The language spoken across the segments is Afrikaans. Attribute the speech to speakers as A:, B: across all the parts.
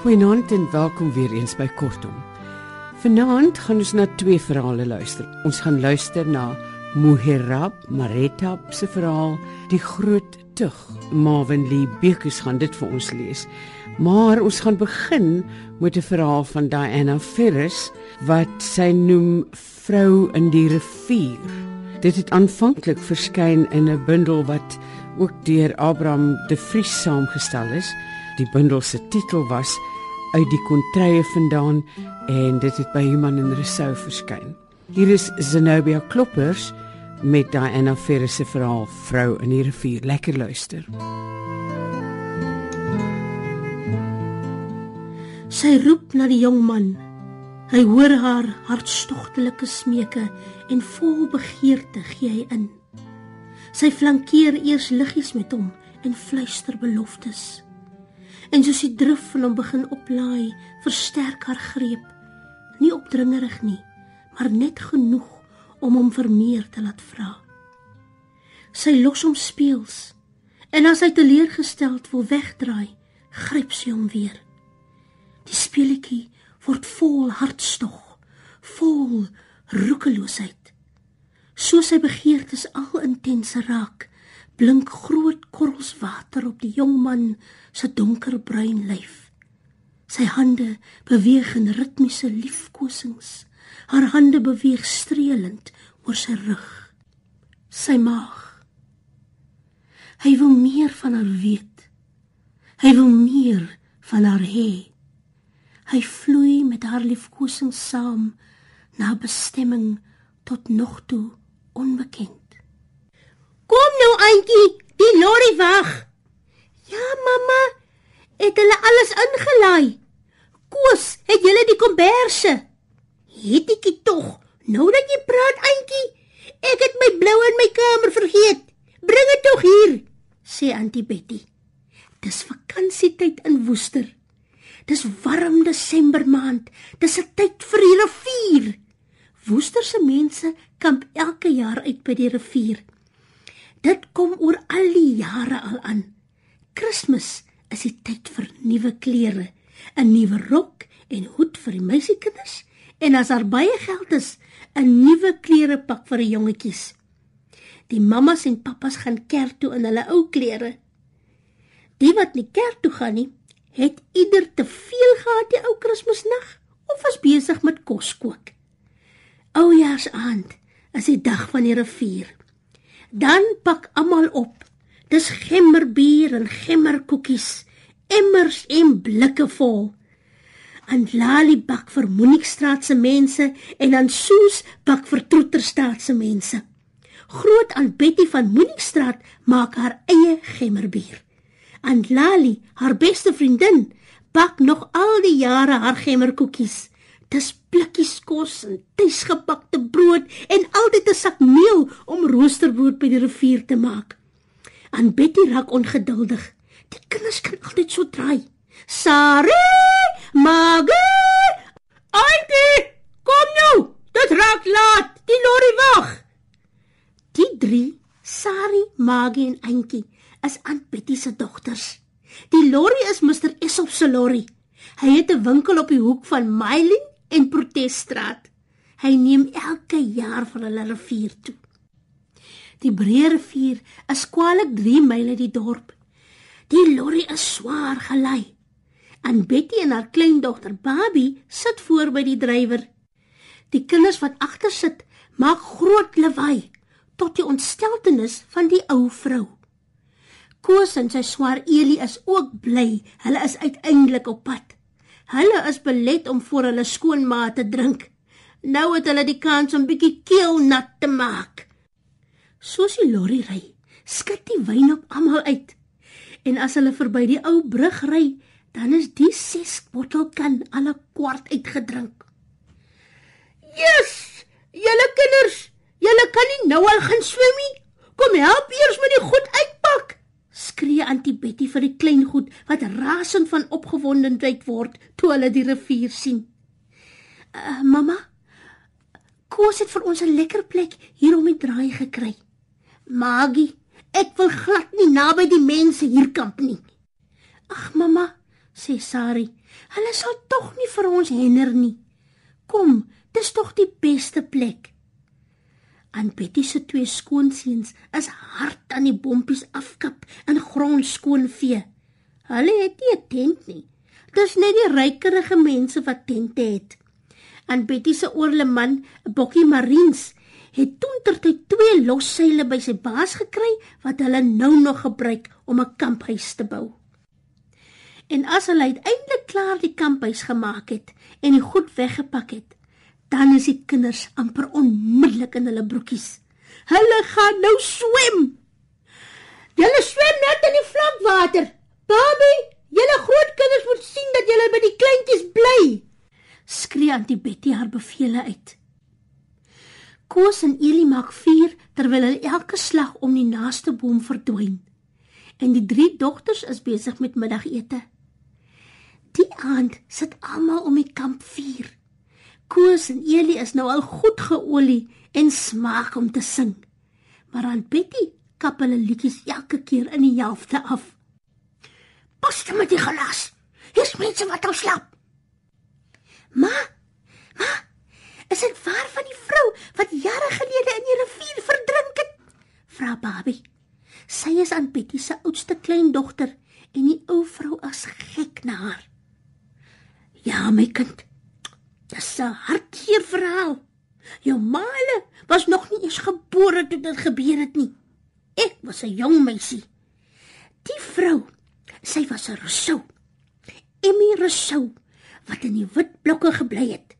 A: Goeienaand en welkom weer eens by Kortom. Vanaand gaan ons na twee verhale luister. Ons gaan luister na Muherab Maretab se verhaal Die Groot Tug. Marvin Lee Bekus gaan dit vir ons lees. Maar ons gaan begin met 'n verhaal van Diana Ferris wat sy noem Vrou in die rivier. Dit het aanvanklik verskyn in 'n bundel wat ook deur Abraham de Vries saamgestel is. Die bundel se titel was uit die kontrye vandaan en dit het by Human en Resou verskyn. Hier is Zenobia Kloppers met Diana Ferris se verhaal Vrou in die rivier. Lekker luister.
B: Sy roep na die jong man. Hy hoor haar hartstogtelike smeke en vol begeerte gee hy in. Sy flankeer eers liggies met hom en fluister beloftes en soos die drif van hom begin oplaai, versterk haar greep. Nie opdringerig nie, maar net genoeg om hom vir meer te laat vra. Sy los hom speels en as hy teleurgesteld wil wegdraai, gryp sy hom weer. Die speletjie word vol hartstog, vol roekeloosheid. Soos sy begeertes al intenser raak, blink groot korrels water op die jong man se donkerbruin lyf. Sy hande beweeg in ritmiese liefkosings. Haar hande beweeg streelend oor sy rug. Sy maag. Hy wil meer van haar weet. Hy wil meer van haar hê. Hy vloei met haar liefkosings saam na bestemming tot nog toe onbekend.
C: Kom nou, Antjie, die lorry wag. Ja, mamma, het hulle alles ingelaai. Koos, het julle die komberse? Het ek dit tog? Nou dat jy praat, Antjie, ek het my blou in my kamer vergeet. Bring dit tog hier, sê Auntie Betty. Dis vakansietyd in Woester. Dis warm Desember maand. Dis 'n tyd vir die rivier. Woester se mense kamp elke jaar uit by die rivier. Dit kom oor al die jare al aan. Kersfees is die tyd vir nuwe klere, 'n nuwe rok en hoed vir die meisiekinders en as daar baie geld is, 'n nuwe klerepak vir die jongetjies. Die mammas en pappas gaan kerk toe in hulle ou klere. Die wat nie kerk toe gaan nie, het ieder te veel gehad die ou Kersnag of was besig met kos kook. Oujaarsaand is die dag van die rivier. Dan pak almal op. Dis gemmerbier en gemmerkoekies, emmers en blikke vol. En Lali bak vir Monikstraat se mense en dan Soos bak vir Troeterstraat se mense. Groot aan Betty van Monikstraat maak haar eie gemmerbier. En Lali, haar beste vriendin, bak nog al die jare haar gemmerkoekies. Dis blikkies kos en tuisgebakte brood en altyd 'n sak meel om roosterbrood by die rivier te maak. Aan Betty raak ongeduldig. Die kinders kan altyd so draai. Sare, Mage, Auntie, kom nou. Dit raak laat. Die lorry wag. Die drie, Sari, Mage en Auntie, is aan Betty se dogters. Die lorry is Mr. Esop se lorry. Hy het 'n winkel op die hoek van Myling en Protesstraat. Hy neem elke jaar van hulle rivier toe. Die breë rivier is kwaliek 3 myle die dorp. Die lorry is swaar gelei. En Betty en haar kleindogter Baby sit voor by die drywer. Die kinders wat agter sit, maak groot lawaai tot die ontsteltenis van die ou vrou. Koos en sy swaar Elie is ook bly. Hulle is uiteindelik op pad. Hulle is belet om voor hulle skoonma te drink. Nou het hulle die kans om bietjie keel nat te maak. Soos die lorry ry, skud die wyn op almal uit. En as hulle verby die ou brug ry, dan is die ses bottelkan al 'n kwart uitgedrink. "Yes! Julle kinders, julle kan nie nou al gaan swem nie. Kom help eers met die goed uitpak." Skree Auntie Betty vir die klein goed wat rasend van opgewondenheid word toe hulle die rivier sien. Uh, mamma, Koos het vir ons 'n lekker plek hier om die draai gekry.
D: Magie, ek wil glad nie naby die mense hier kamp nie.
C: Ag mamma, sê Sari, hulle sal tog nie vir ons hinder nie. Kom, dis tog die beste plek. Aan Betty se twee skoonseuns is hard aan die bompies afkap en grond skoonvee. Hulle het nie 'n tent nie. Dis net die rykerige mense wat tente het. Aan Betty se oorle man, bokkie Marines, het toentertyd twee losseile by sy baas gekry wat hulle nou nog gebruik om 'n kamphuis te bou. En as hulle uiteindelik klaar die kamphuis gemaak het en die goed weggepak het, dan is die kinders amper onmiddellik in hulle broekies. Hulle gaan nou swem.
D: Julle swem net in die vlakwater. Baby, julle groot kinders moet sien dat julle by die kleintjies bly.
C: Skree Auntie Betty haar bevele uit. Koos en Elie maak vuur terwyl hulle elke slag om die naaste boom verdwyn. En die drie dogters is besig met middagete. Die aand sit almal om die kampvuur. Koos en Elie is nou al goed geolie en smaak om te sing. Maar aan Betty kap hulle liedjies elke keer in die helfte af.
D: Pas jy met die glas? Hier's mense wat al slaap.
C: Ma, ma, is dit waar van die vrou wat jare gelede in die rivier verdrink het? Vra Baby. Sy is aan Betty se oudste kleindogter en die ou vrou as gek na haar. Ja, my kind. Dis 'n hartseer verhaal. Jou maale was nog nie eens gebore toe dit gebeur het nie. Ek was 'n jong meisie. Die vrou, sy was 'n Rousseau. Emmy Rousseau wat in die wit blokke gebly het.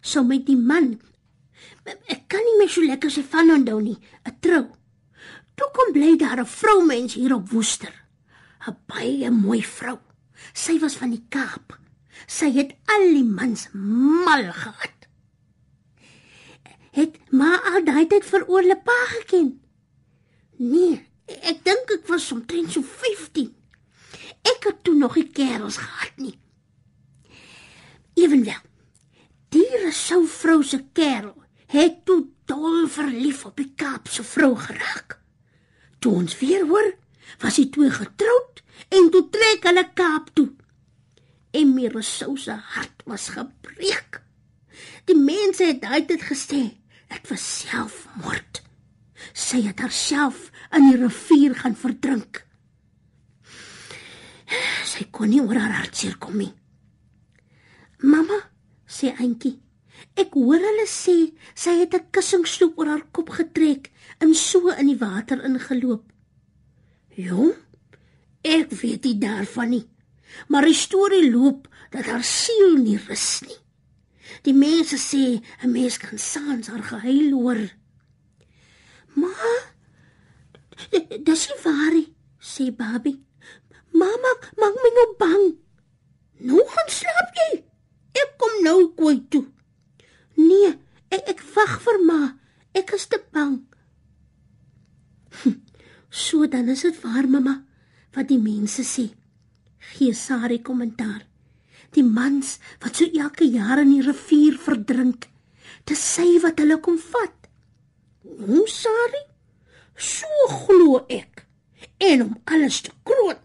C: So met die man. Ek kan nie meer so lekker sy van onthou nie. 'n Trou. Toe kom bly daar 'n vroumens hier op Woester. 'n Baie mooi vrou. Sy was van die Kaap. Sy het al die mans mal gehad. Het ma al daai tyd vir oorle pa geken? Nee, ek dink ek was omtrent so 15. Ek het toe nog nie kerels gehad nie. Ewenwel, die sou vrou se kerel het toe dol verlief op die Kaapse vrou geraak. Toe ons weer hoor, was die twee getroud en toe trek hulle Kaap toe. Emmy Rousseau se hart was gebreek. Die mense het daai tyd gesê dit was selfmoord. Sy het haarself in die rivier gaan verdrink. Sy kon nie oor haar hartseer kom nie. Mamma, sê Antjie, ek hoor hulle sê sy het 'n kussingsloop oor haar kop getrek en so in die water ingeloop. Jong, ek weet nie daarvan nie maar die storie loop dat haar siel nie rus nie. Die mense sê 'n mens kan saans haar gehuil hoor. Maar dis nie waar nie, sê Baby. Mamma, maak my nou bang. Nou gaan slaap jy. Ek kom nou kooi toe. Nee, ek ek wag vir ma. Ek is te bang. Hm, so dan is dit waar mamma wat die mense sê gee Sari kommentaar. Die mans wat so elke jaar in die rivier verdrink, dis sy wat hulle kom vat. Hoe Sari? So glo ek. En om alles te kroon,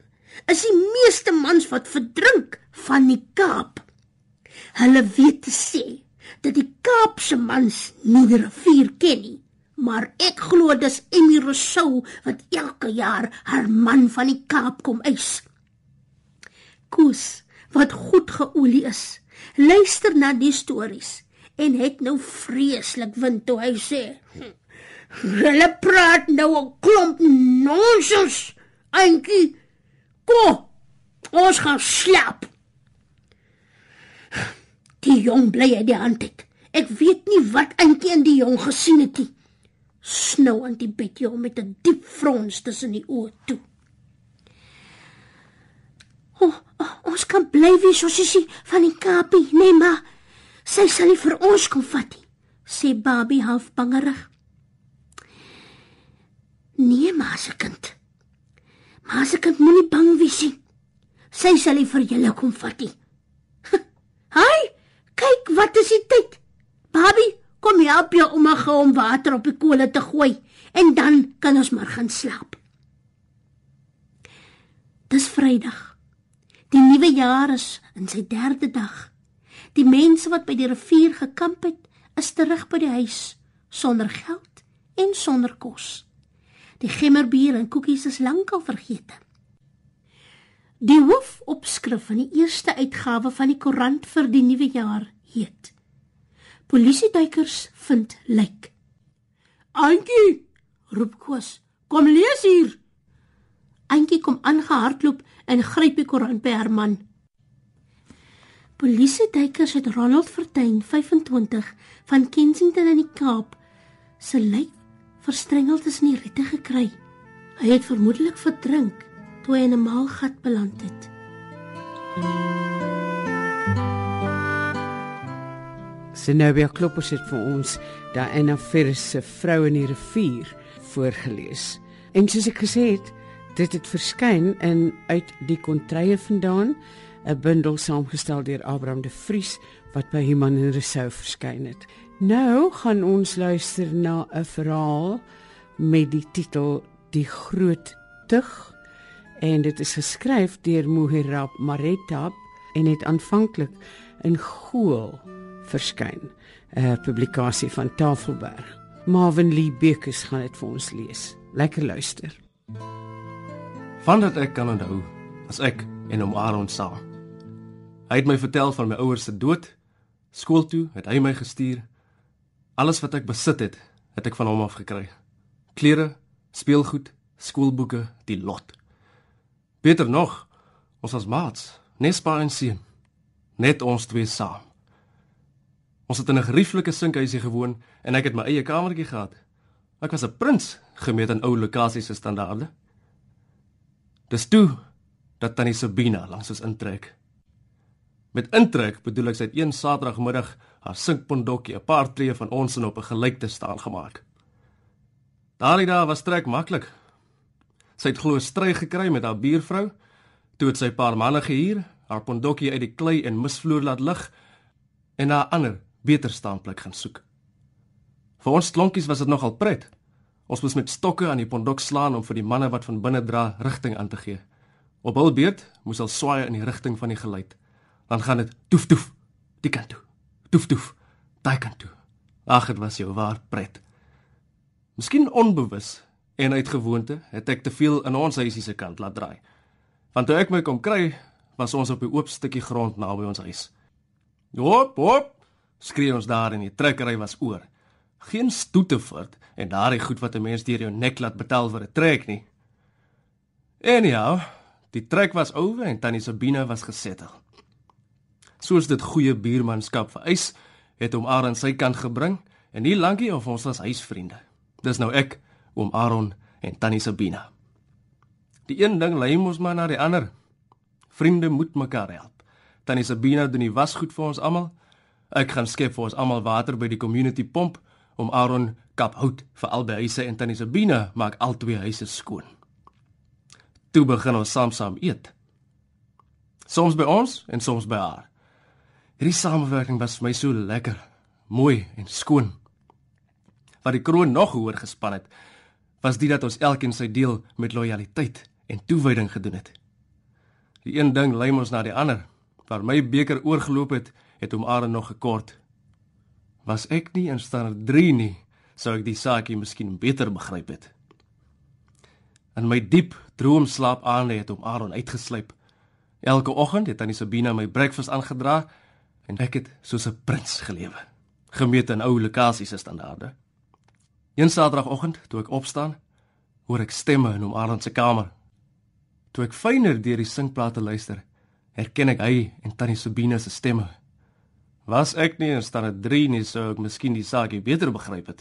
C: is die meeste mans wat verdrink van die Kaap. Hulle weet te sê dat die Kaapse mans nie die rivier ken nie. Maar ek glo dis Emmy Rousseau wat elke jaar haar man van die Kaap kom eis koes wat goed geolie is. Luister na die stories en het nou vreeslik wind toe hy sê. Hulle praat nou 'n klomp nonsens. Eintjie, kom. Ons gaan slaap. Die jong bly uit die hand het. Ek weet nie wat eintjie in die jong gesien het nie. Snou aan die bed jy met 'n diep frons tussen die oë toe. Oh, oh, ons kan bly wie so sisie van die Kaapie, nee ma. Sy sal nie vir ons kom vat nie, sê Baby half bangerig. Nee ma se kind. Ma se kind moenie bang wees nie. Sy sal nie vir julle kom vat nie. Haai, kyk wat is die tyd. kom help jou ouma gou om water op die kole te gooi en dan kan ons maar gaan slaap. Dis Vrydag. Die nuwe jaar is in sy 3de dag. Die mense wat by die rivier gekamp het, is terug by die huis sonder geld en sonder kos. Die gemmerbier en koekies is lankal vergeet. Die hoofopskrif van die eerste uitgawe van die koerant vir die nuwe jaar heet: Polisieduikers vind lijk. "Antjie," roep Koos, "kom lees hier." Antjie kom aangehardloop en gryp die koerant by haar man. Polisieduikers het Ronald Vertuin 25 van Kensington in die Kaap se lijk verstrengel tussen die riete gekry. Hy het vermoedelik verdrink toe hy in 'n maalgat beland het.
A: Zenobia Kloppers het vir ons Diana Ferris se Vrou in die rivier voorgeles. En soos ek gesê het, dit het verskyn in uit die kontrye vandaan 'n bundel saamgestel deur Abraham de Vries wat by Human en Resou verskyn het. Nou gaan ons luister na 'n verhaal met die titel Die Groot Tug en dit is geskryf deur Mohirab Maretab en het aanvanklik in Gool verskyn, 'n publikasie van Tafelberg. Marvin Lee Bekes gaan dit vir ons lees. Lekker luister.
E: Vandat ek kan onthou, as ek en hom Aaron saam Hy het my vertel van my ouers se dood. Skool toe het hy my gestuur. Alles wat ek besit het, het ek van hom af gekry. Klere, speelgoed, skoolboeke, die lot. Beter nog, ons was maats, nespa en seun. Net ons twee saam. Ons het in 'n gerieflike sinkhuisie gewoon en ek het my eie kamertjie gehad. Ek was 'n prins gemeet aan ou lokasies se standaarde. Dis toe dat tannie Sabina langs ons intrek. Met intrek bedoel ek sy het een Saterdagmiddag haar sinkpondokkie 'n paar tree van ons in op 'n gelykte staan gemaak. Daardie dag was trek maklik. Sy het glo stry gekry met haar buurvrou, toe het sy 'n paar manne gehuur, haar pondokkie uit die klei en misvloer laat lig en na 'n ander, beter staanplek gaan soek. Vir ons klonkies was dit nogal pret. Ons moes met stokke aan die pondok slaan om vir die manne wat van binne dra rigting aan te gee. Op hul beurt moes hulle swaai in die rigting van die geluid dan gaan dit toef toef die kant toe. Toef toef daai kant toe. Ag, dit was jou waar pret. Miskien onbewus en uit gewoonte het ek te veel in ons huisie se kant laat draai. Want toe ek my kom kry, was ons op 'n oop stukkie grond naby ons huis. Hop, hop, skree ons daar en die trekkery was oor. Geen stoete voort en daardie goed wat 'n mens deur jou nek laat betaal vir 'n trek nie. En ja, die trek was oor en tannie Sabina was gesettel soos dit goeie buurmanskap vereis, het hom Aaron sy kant gebring en nie lankie of ons was huisvriende. Dis nou ek, oom Aaron en tannie Sabina. Die een ding lei mos maar na die ander. Vriende moet mekaar help. Tannie Sabina doen die wasgoed vir ons almal. Ek gaan skep vir ons almal water by die community pomp om Aaron kap hout vir albei huise en tannie Sabina maak al twee huise skoon. Toe begin ons saam saam eet. Soms by ons en soms by haar. Hierdie samewerking was vir my so lekker, mooi en skoon. Wat die kroon nog hoër gespan het, was dit dat ons elkeen sy deel met lojaliteit en toewyding gedoen het. Die een ding lei ons na die ander. Waar my beker oorgeloop het, het hom are nog gekort. Was ek nie in standaard 3 nie, sou ek die saakie miskien beter begryp het. In my diep droomslaap aan het hom Aaron uitgeslyp. Elke oggend het tannie Sabina my breakfast aangedra en ek het soos 'n prins gelewe, gemeet in ou lokasies se standaarde. Een Saterdagoggend, toe ek opstaan, hoor ek stemme in hom Arend se kamer. Toe ek fyner deur die sinkplate luister, herken ek hy en tannie Sabina se stemme. Was ek nie in standaard 3 nie, sou ek miskien die saakie beter begryp het.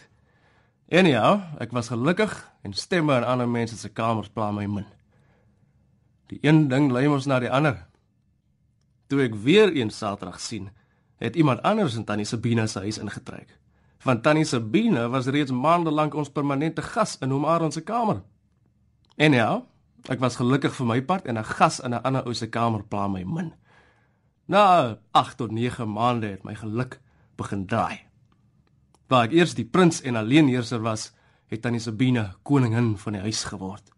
E: En ja, ek was gelukkig en stemme in ander mense se kamers pla my min. Die een ding lei ons na die ander. Toe ek weer een Saterdag sien, het iemand anders in Tannie Sabina se huis ingetrek. Want Tannie Sabina was reeds maande lank ons permanente gas in hom Aaron se kamer. En ja, ek was gelukkig vir my part en 'n gas in 'n ander ou se kamer pla my min. Na 8 tot 9 maande het my geluk begin draai. Waar ek eers die prins en alleenheerser was, het tannie Sabina koningin van die huis geword.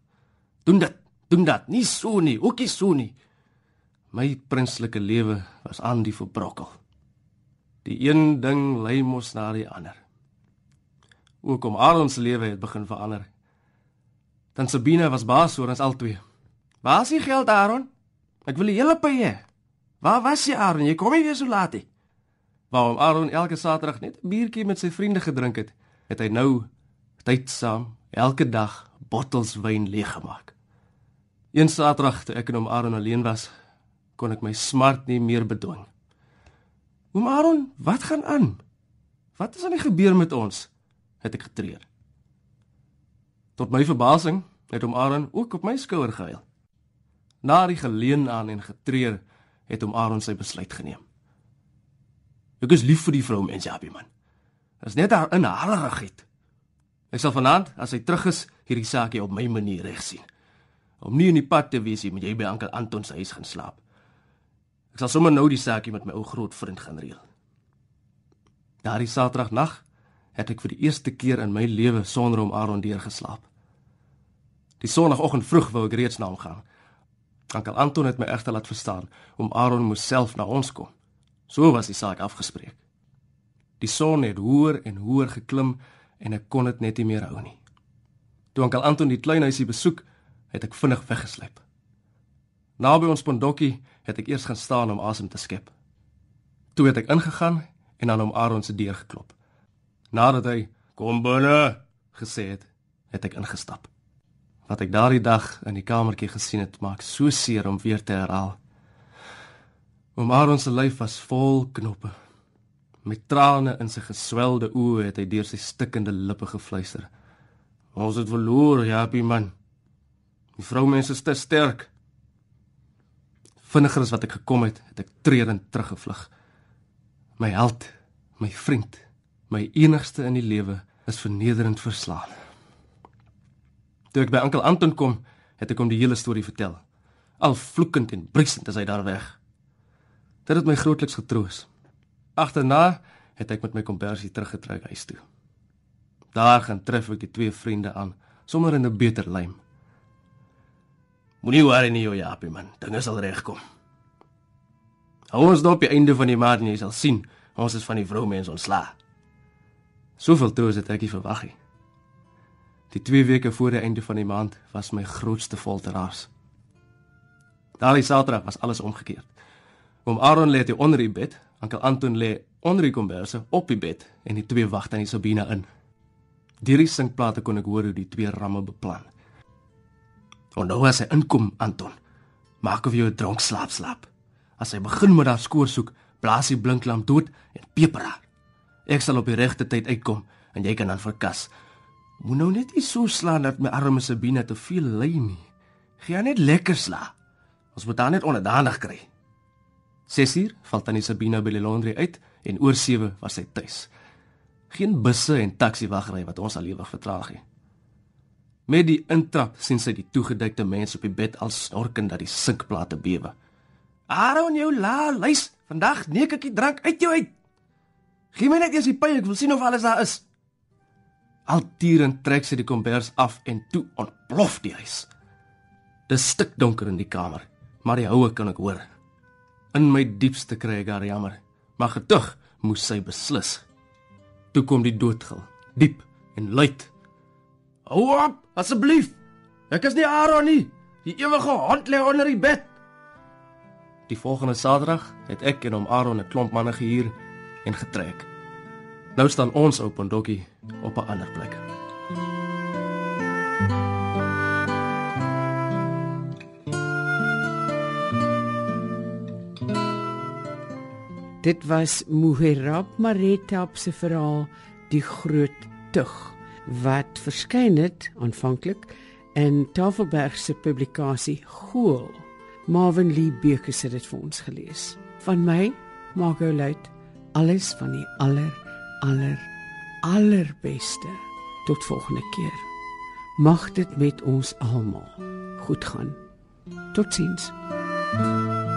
E: Doen dit, doen dat, nie so nie, ookie so nie. My prinslike lewe was aan die verbrokkel. Die een ding lei mos na die ander. Ook om Aaron se lewe het begin verander. Dan Sabina was baas oor ons albei. Waar is die geld, Aaron? Ek wil die hele paai hê. Waar was jy, Aaron? Jy kom nie weer so laat nie. Waarom Aaron elke Saterdag net 'n biertjie met sy vriende gedrink het, het hy nou tyd saam elke dag bottels wyn leeggemaak. Een Saterdag toe ek en hom Aaron alleen was, kon ek my smart nie meer bedwing. Oom Aaron, wat gaan aan? Wat is aan die gebeur met ons? het ek getreur. Tot my verbasing het hom Aaron ook op my skouer gehuil. Na die geleen aan en getreur het hom Aaron sy besluit geneem. Ek is lief vir die vrou mens, Jabie man. Dit is net haar inhalerigheid. Ek sal vanaand as hy terug is hierdie saakie op my manier reg sien. Om nie in die pad te wees nie, moet jy by Ankel Anton se huis gaan slaap. Ek sal sommer nou die saakie met my ou groot vriend gaan reël. Daardie Saterdagnag het ek vir die eerste keer in my lewe sonder om Aaron deur geslaap. Die sonoggend vroeg wou ek reeds na hom gaan. Ankel Anton het my egter laat verstaan om Aaron moes self na ons kom. So was die saak afgespreek. Die son het hoër en hoër geklim en ek kon dit net nie meer hou nie. Toe Ankel Anton die kleinhuisie besoek, het ek vinnig weggesluip. Naby ons pondokkie het ek eers gaan staan om asem te skep. Toe het ek ingegaan en aan hom Aaron se deur geklop. Nadat hy "Kom binne" gesê het, het ek ingestap. Wat ek daardie dag in die kamertjie gesien het, maak so seer om weer te herhaal. Oom Aaron se lyf was vol knoppe. Met trane in sy geswelde oë het hy deur sy stikkende lippe gefluister. Ons het verloor, Japie man. Die vroumense is te sterk. Vinniger as wat ek gekom het, het ek treurend teruggevlug. My held, my vriend, my enigste in die lewe is vernederend verslaan. Toe ek by oom Anton kom, het ek hom die hele storie vertel. Al vloekend en briesend is hy daar weg. Dit het my grootliks getroos. Agterna het ek met my kompersie teruggetrek huis toe. Daar gaan tref ek die twee vriende aan, sommer in 'n beter lyn. Moenie worry nie, jou Japie man, dinge sal regkom. Hou ons dop die einde van die maand en jy sal sien, ons is van die vroumense ontslaa. Soveel troos het ek nie verwag nie. Die 2 weke voor die einde van die maand was my grootste folteraars. Daardie Saterdag was alles omgekeerd. Oom Aaron lê te onder die bed, Ankel Anton lê onder die komberse op die bed en die twee wag tannie Sabina in. Deur die sinkplate kon ek hoor hoe die twee ramme beplan. En nou as hy inkom, Anton, maak of jy 'n dronk slaap slaap. As hy begin met haar skoor soek, blaas hy blinklamp dood en peper haar. Ek sal op die regte tyd uitkom en jy kan dan verkas. Moet nou net nie so slaan dat my arme Sabina te veel ly nie. Gaan net lekker slaap. Ons moet haar net onderdanig kry. 6uur val tannie Sabina by die laundry uit en oor 7 was sy tuis. Geen busse en taxi wagry wat ons al ewig vertraag nie. Met die intrap sien sy die toegedekte mens op die bed al snorkend dat die sinkplate bewe. "Aaron, jou la, luis, vandag neek ek die drank uit jou uit. Gee my net eers die pyl, ek wil sien of alles daar is." Altierend trek sy die kombers af en toe ontplof die huis. Dis stik donker in die kamer, maar die houe kan ek hoor. In my diepste kry ek haar jammer, maar getug moes sy beslis. Toe kom die doodgil, diep en luid. Hou op, asseblief. Ek is nie Aaron nie. Die ewige hond lê onder die bed. Die volgende Saterdag het ek en hom Aaron 'n klomp manne gehuur en getrek. Nou staan ons op Pondokkie op 'n ander plek.
A: Dit was Muherab Maretap se verhaal Die Groot Tug wat verskyn het aanvanklik in Tafelberg se publikasie Gool. Marvin Lee Bekes het dit vir ons gelees. Van my, Margot Luit, alles van die aller aller allerbeste. Tot volgende keer. Mag dit met ons almal goed gaan. Totsiens. thank you